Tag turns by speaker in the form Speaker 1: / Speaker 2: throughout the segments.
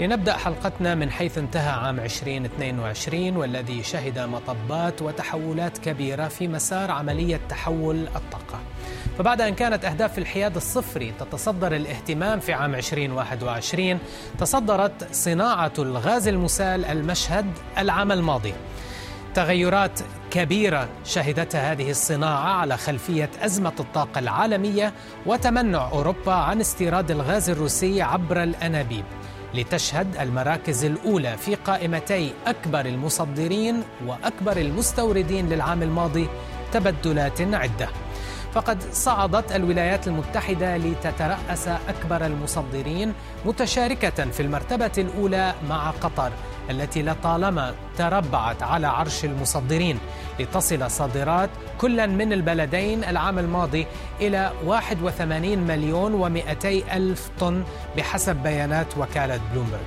Speaker 1: لنبدأ حلقتنا من حيث انتهى عام 2022 والذي شهد مطبات وتحولات كبيرة في مسار عملية تحول الطاقة. فبعد أن كانت أهداف الحياد الصفري تتصدر الاهتمام في عام 2021 تصدرت صناعة الغاز المسال المشهد العام الماضي. تغيرات كبيرة شهدتها هذه الصناعة على خلفية أزمة الطاقة العالمية وتمنع أوروبا عن استيراد الغاز الروسي عبر الأنابيب. لتشهد المراكز الأولى في قائمتي أكبر المصدرين وأكبر المستوردين للعام الماضي تبدلات عدة. فقد صعدت الولايات المتحدة لتترأس أكبر المصدرين متشاركة في المرتبة الأولى مع قطر التي لطالما تربعت على عرش المصدرين لتصل صادرات كلا من البلدين العام الماضي إلى 81 مليون و200 ألف طن بحسب بيانات وكالة بلومبرغ.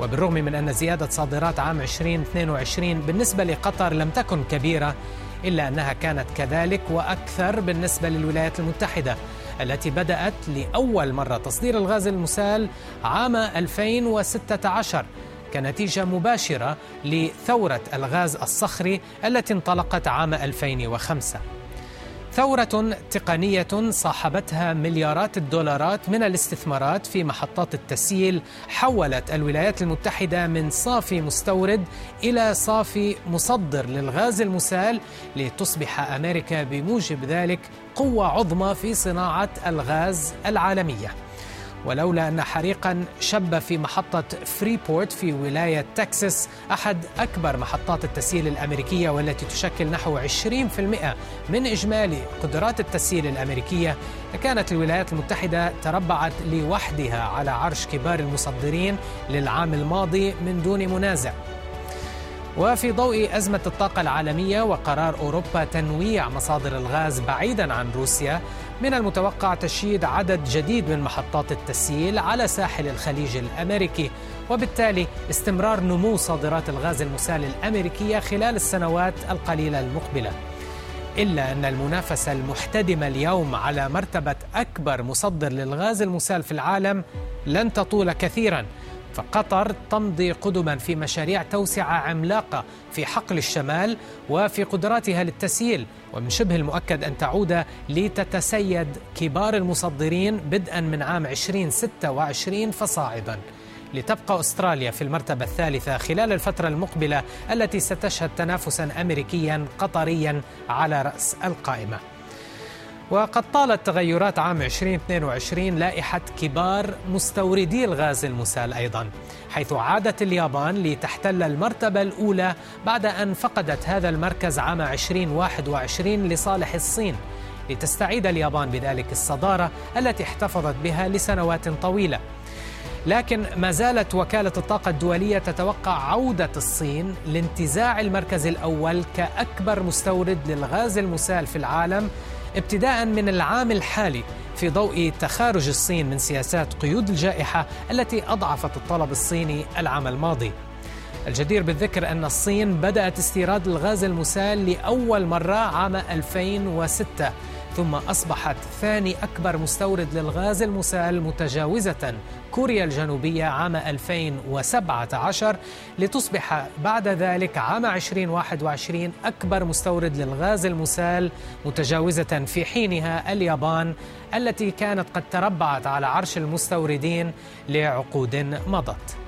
Speaker 1: وبالرغم من أن زيادة صادرات عام 2022 بالنسبة لقطر لم تكن كبيرة إلا أنها كانت كذلك وأكثر بالنسبة للولايات المتحدة التي بدأت لأول مرة تصدير الغاز المسال عام 2016 كنتيجة مباشرة لثورة الغاز الصخري التي انطلقت عام 2005 ثورة تقنية صاحبتها مليارات الدولارات من الاستثمارات في محطات التسييل حولت الولايات المتحدة من صافي مستورد إلى صافي مصدر للغاز المسال لتصبح أمريكا بموجب ذلك قوة عظمى في صناعة الغاز العالمية. ولولا أن حريقا شب في محطة فريبورت في ولاية تكساس أحد أكبر محطات التسييل الأمريكية والتي تشكل نحو 20% من إجمالي قدرات التسييل الأمريكية لكانت الولايات المتحدة تربعت لوحدها على عرش كبار المصدرين للعام الماضي من دون منازع. وفي ضوء أزمة الطاقة العالمية وقرار أوروبا تنويع مصادر الغاز بعيدا عن روسيا من المتوقع تشييد عدد جديد من محطات التسييل على ساحل الخليج الأمريكي وبالتالي استمرار نمو صادرات الغاز المسال الأمريكية خلال السنوات القليلة المقبلة. إلا أن المنافسة المحتدمة اليوم على مرتبة أكبر مصدر للغاز المسال في العالم لن تطول كثيراً. فقطر تمضي قدما في مشاريع توسعة عملاقة في حقل الشمال وفي قدراتها للتسييل ومن شبه المؤكد أن تعود لتتسيد كبار المصدرين بدءا من عام 2026 فصاعدا. لتبقى أستراليا في المرتبة الثالثة خلال الفترة المقبلة التي ستشهد تنافسا امريكيا قطريا على رأس القائمة. وقد طالت تغيرات عام 2022 لائحة كبار مستوردي الغاز المسال أيضا حيث عادت اليابان لتحتل المرتبة الأولى بعد أن فقدت هذا المركز عام 2021 لصالح الصين. لتستعيد اليابان بذلك الصدارة التي احتفظت بها لسنوات طويلة. لكن ما زالت وكالة الطاقة الدولية تتوقع عودة الصين لانتزاع المركز الأول كأكبر مستورد للغاز المسال في العالم ابتداء من العام الحالي في ضوء تخارج الصين من سياسات قيود الجائحة التي أضعفت الطلب الصيني العام الماضي. الجدير بالذكر أن الصين بدأت استيراد الغاز المسال لأول مرة عام 2006 ثم أصبحت ثاني أكبر مستورد للغاز المسال متجاوزة كوريا الجنوبية عام 2017 لتصبح بعد ذلك عام 2021 أكبر مستورد للغاز المسال متجاوزة في حينها اليابان التي كانت قد تربعت على عرش المستوردين لعقود مضت.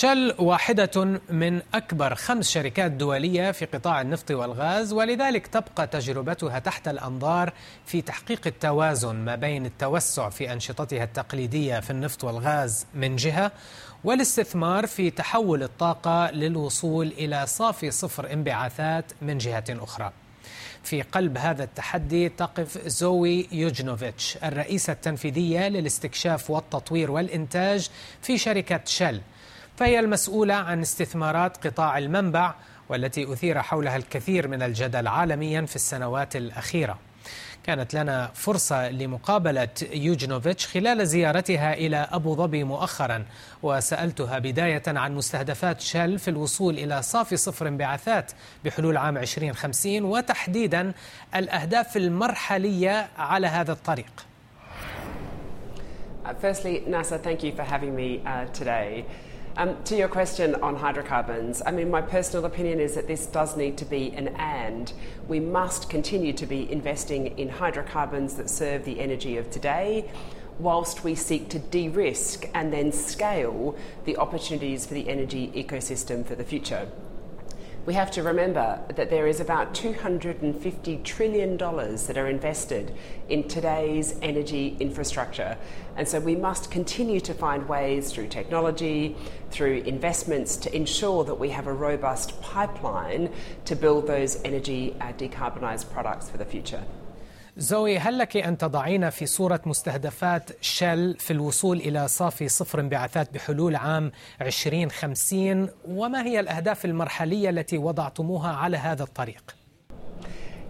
Speaker 1: شل واحدة من أكبر خمس شركات دولية في قطاع النفط والغاز ولذلك تبقى تجربتها تحت الأنظار في تحقيق التوازن ما بين التوسع في أنشطتها التقليدية في النفط والغاز من جهة والاستثمار في تحول الطاقة للوصول إلى صافي صفر انبعاثات من جهة أخرى. في قلب هذا التحدي تقف زوي يوجنوفيتش الرئيسة التنفيذية للاستكشاف والتطوير والإنتاج في شركة شل فهي المسؤولة عن استثمارات قطاع المنبع والتي أثير حولها الكثير من الجدل عالميا في السنوات الأخيرة كانت لنا فرصة لمقابلة يوجنوفيتش خلال زيارتها إلى أبو ظبي مؤخرا وسألتها بداية عن مستهدفات شل في الوصول إلى صافي صفر انبعاثات بحلول عام 2050 وتحديدا الأهداف المرحلية على هذا الطريق
Speaker 2: Firstly, NASA, thank you for having me uh, today. Um, to your question on hydrocarbons, I mean, my personal opinion is that this does need to be an and. We must continue to be investing in hydrocarbons that serve the energy of today, whilst we seek to de risk and then scale the opportunities for the energy ecosystem for the future we have to remember that there is about $250 trillion that are invested in today's energy infrastructure. And so we must continue to find ways through technology, through investments to ensure that we have a robust pipeline to build those energy uh, decarbonised products for the future.
Speaker 1: زوي هل لك أن تضعين في صورة مستهدفات شل في الوصول إلى صافي صفر انبعاثات بحلول عام 2050 وما هي الأهداف المرحلية التي وضعتموها على هذا الطريق؟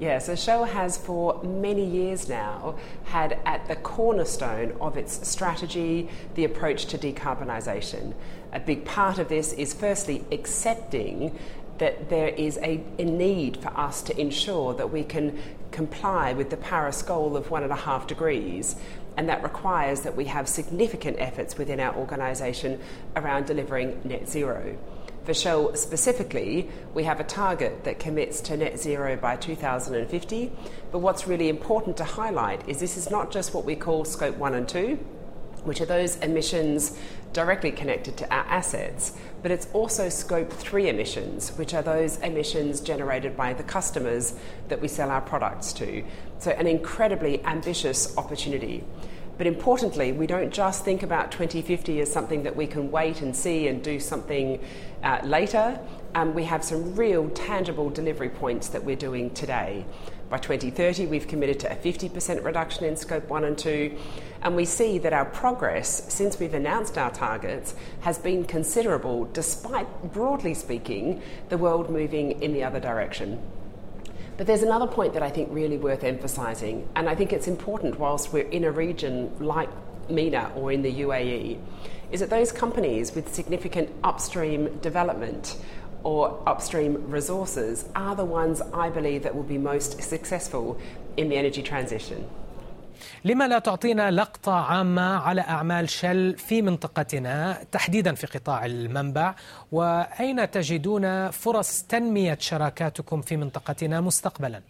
Speaker 2: Yeah, so Shell has for many years now had at the cornerstone of its strategy the approach to decarbonisation. A big part of this is firstly accepting that there is a, a, need for us to ensure that we can comply with the Paris goal of one and a half degrees. And that requires that we have significant efforts within our organisation around delivering net zero. For Shell specifically, we have a target that commits to net zero by 2050. But what's really important to highlight is this is not just what we call scope one and two, which are those emissions directly connected to our assets, but it's also scope three emissions, which are those emissions generated by the customers that we sell our products to. So, an incredibly ambitious opportunity. But importantly, we don't just think about 2050 as something that we can wait and see and do something uh, later. Um, we have some real tangible delivery points that we're doing today. By 2030, we've committed to a 50% reduction in scope 1 and 2, and we see that our progress since we've announced our targets has been considerable, despite, broadly speaking, the world moving in the other direction. But there's another point that I think really worth emphasising, and I think it's important whilst we're in a region like MENA or in the UAE, is that those companies with significant upstream development or upstream resources are the ones I believe that will be most successful in the energy transition.
Speaker 1: لما لا تعطينا لقطة عامة على أعمال شل في منطقتنا تحديدا في قطاع المنبع وأين تجدون فرص تنمية شراكاتكم في منطقتنا مستقبلا؟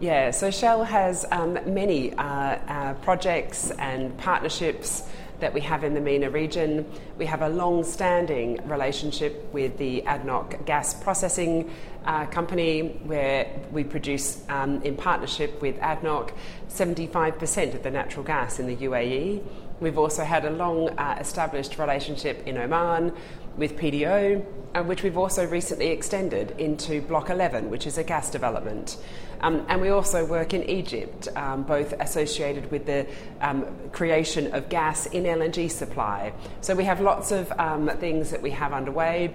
Speaker 2: Yeah, so Shell has um, many uh, uh, projects and partnerships that we have in the MENA region. We have a long standing relationship with the ADNOC gas processing uh, company where we produce, um, in partnership with ADNOC, 75% of the natural gas in the UAE. We've also had a long uh, established relationship in Oman with PDO, uh, which we've also recently extended into Block 11, which is a gas development. Um, and we also work in Egypt, um, both associated with the um, creation of gas in LNG supply. So we have lots of um, things that we have underway.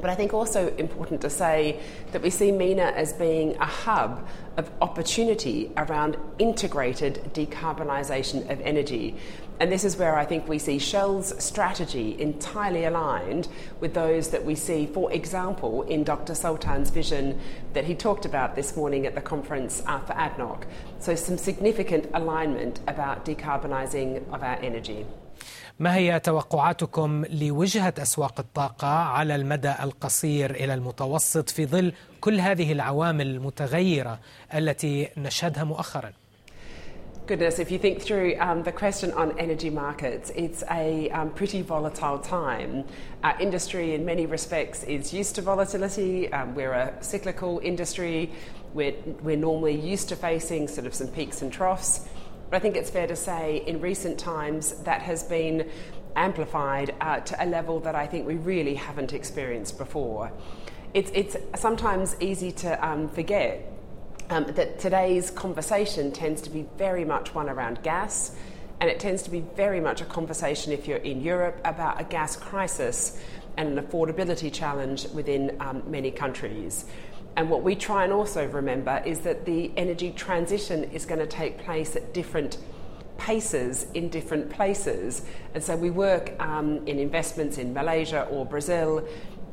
Speaker 2: But I think also important to say that we see MENA as being a hub of opportunity around integrated decarbonisation of energy. And this is where I think we see Shell's strategy entirely aligned with those that we see, for example, in Dr. Sultan's vision that he talked about this morning at the conference uh, for ADNOC. So, some significant alignment about decarbonising of our energy.
Speaker 1: ما هي توقعاتكم لوجهة أسواق الطاقة على المدى القصير إلى المتوسط في ظل كل هذه العوامل المتغيرة التي نشهدها مؤخراً؟
Speaker 2: goodness, if you think through um, the question on energy markets, it's a um, pretty volatile time. Our industry, in many respects, is used to volatility. Um, we're a cyclical industry. We're, we're normally used to facing sort of some peaks and troughs. But I think it's fair to say in recent times that has been amplified uh, to a level that I think we really haven't experienced before. It's, it's sometimes easy to um, forget um, that today's conversation tends to be very much one around gas, and it tends to be very much a conversation, if you're in Europe, about a gas crisis and an affordability challenge within um, many countries. And what we try and also remember is that the energy transition is going to take place at different paces in different places. And so we work um, in investments in Malaysia or Brazil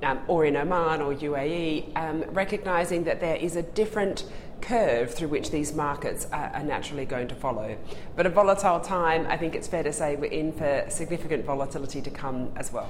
Speaker 2: um, or in Oman or UAE, um, recognizing that there is a different curve through which these markets are, are, naturally going to follow. But a volatile time, I think it's fair to say we're in for significant volatility to come as well.